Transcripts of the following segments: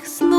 weeks. Later,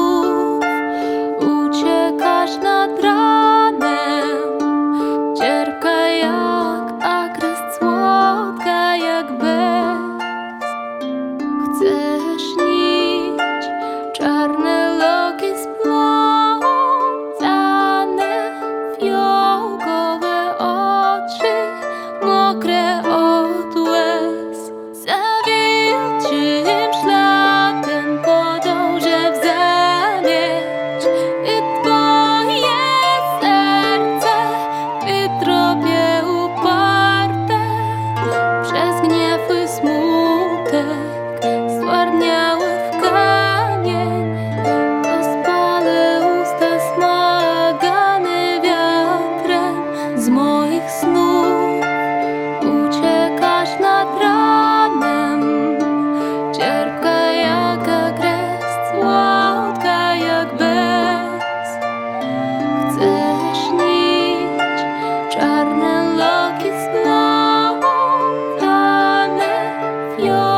Your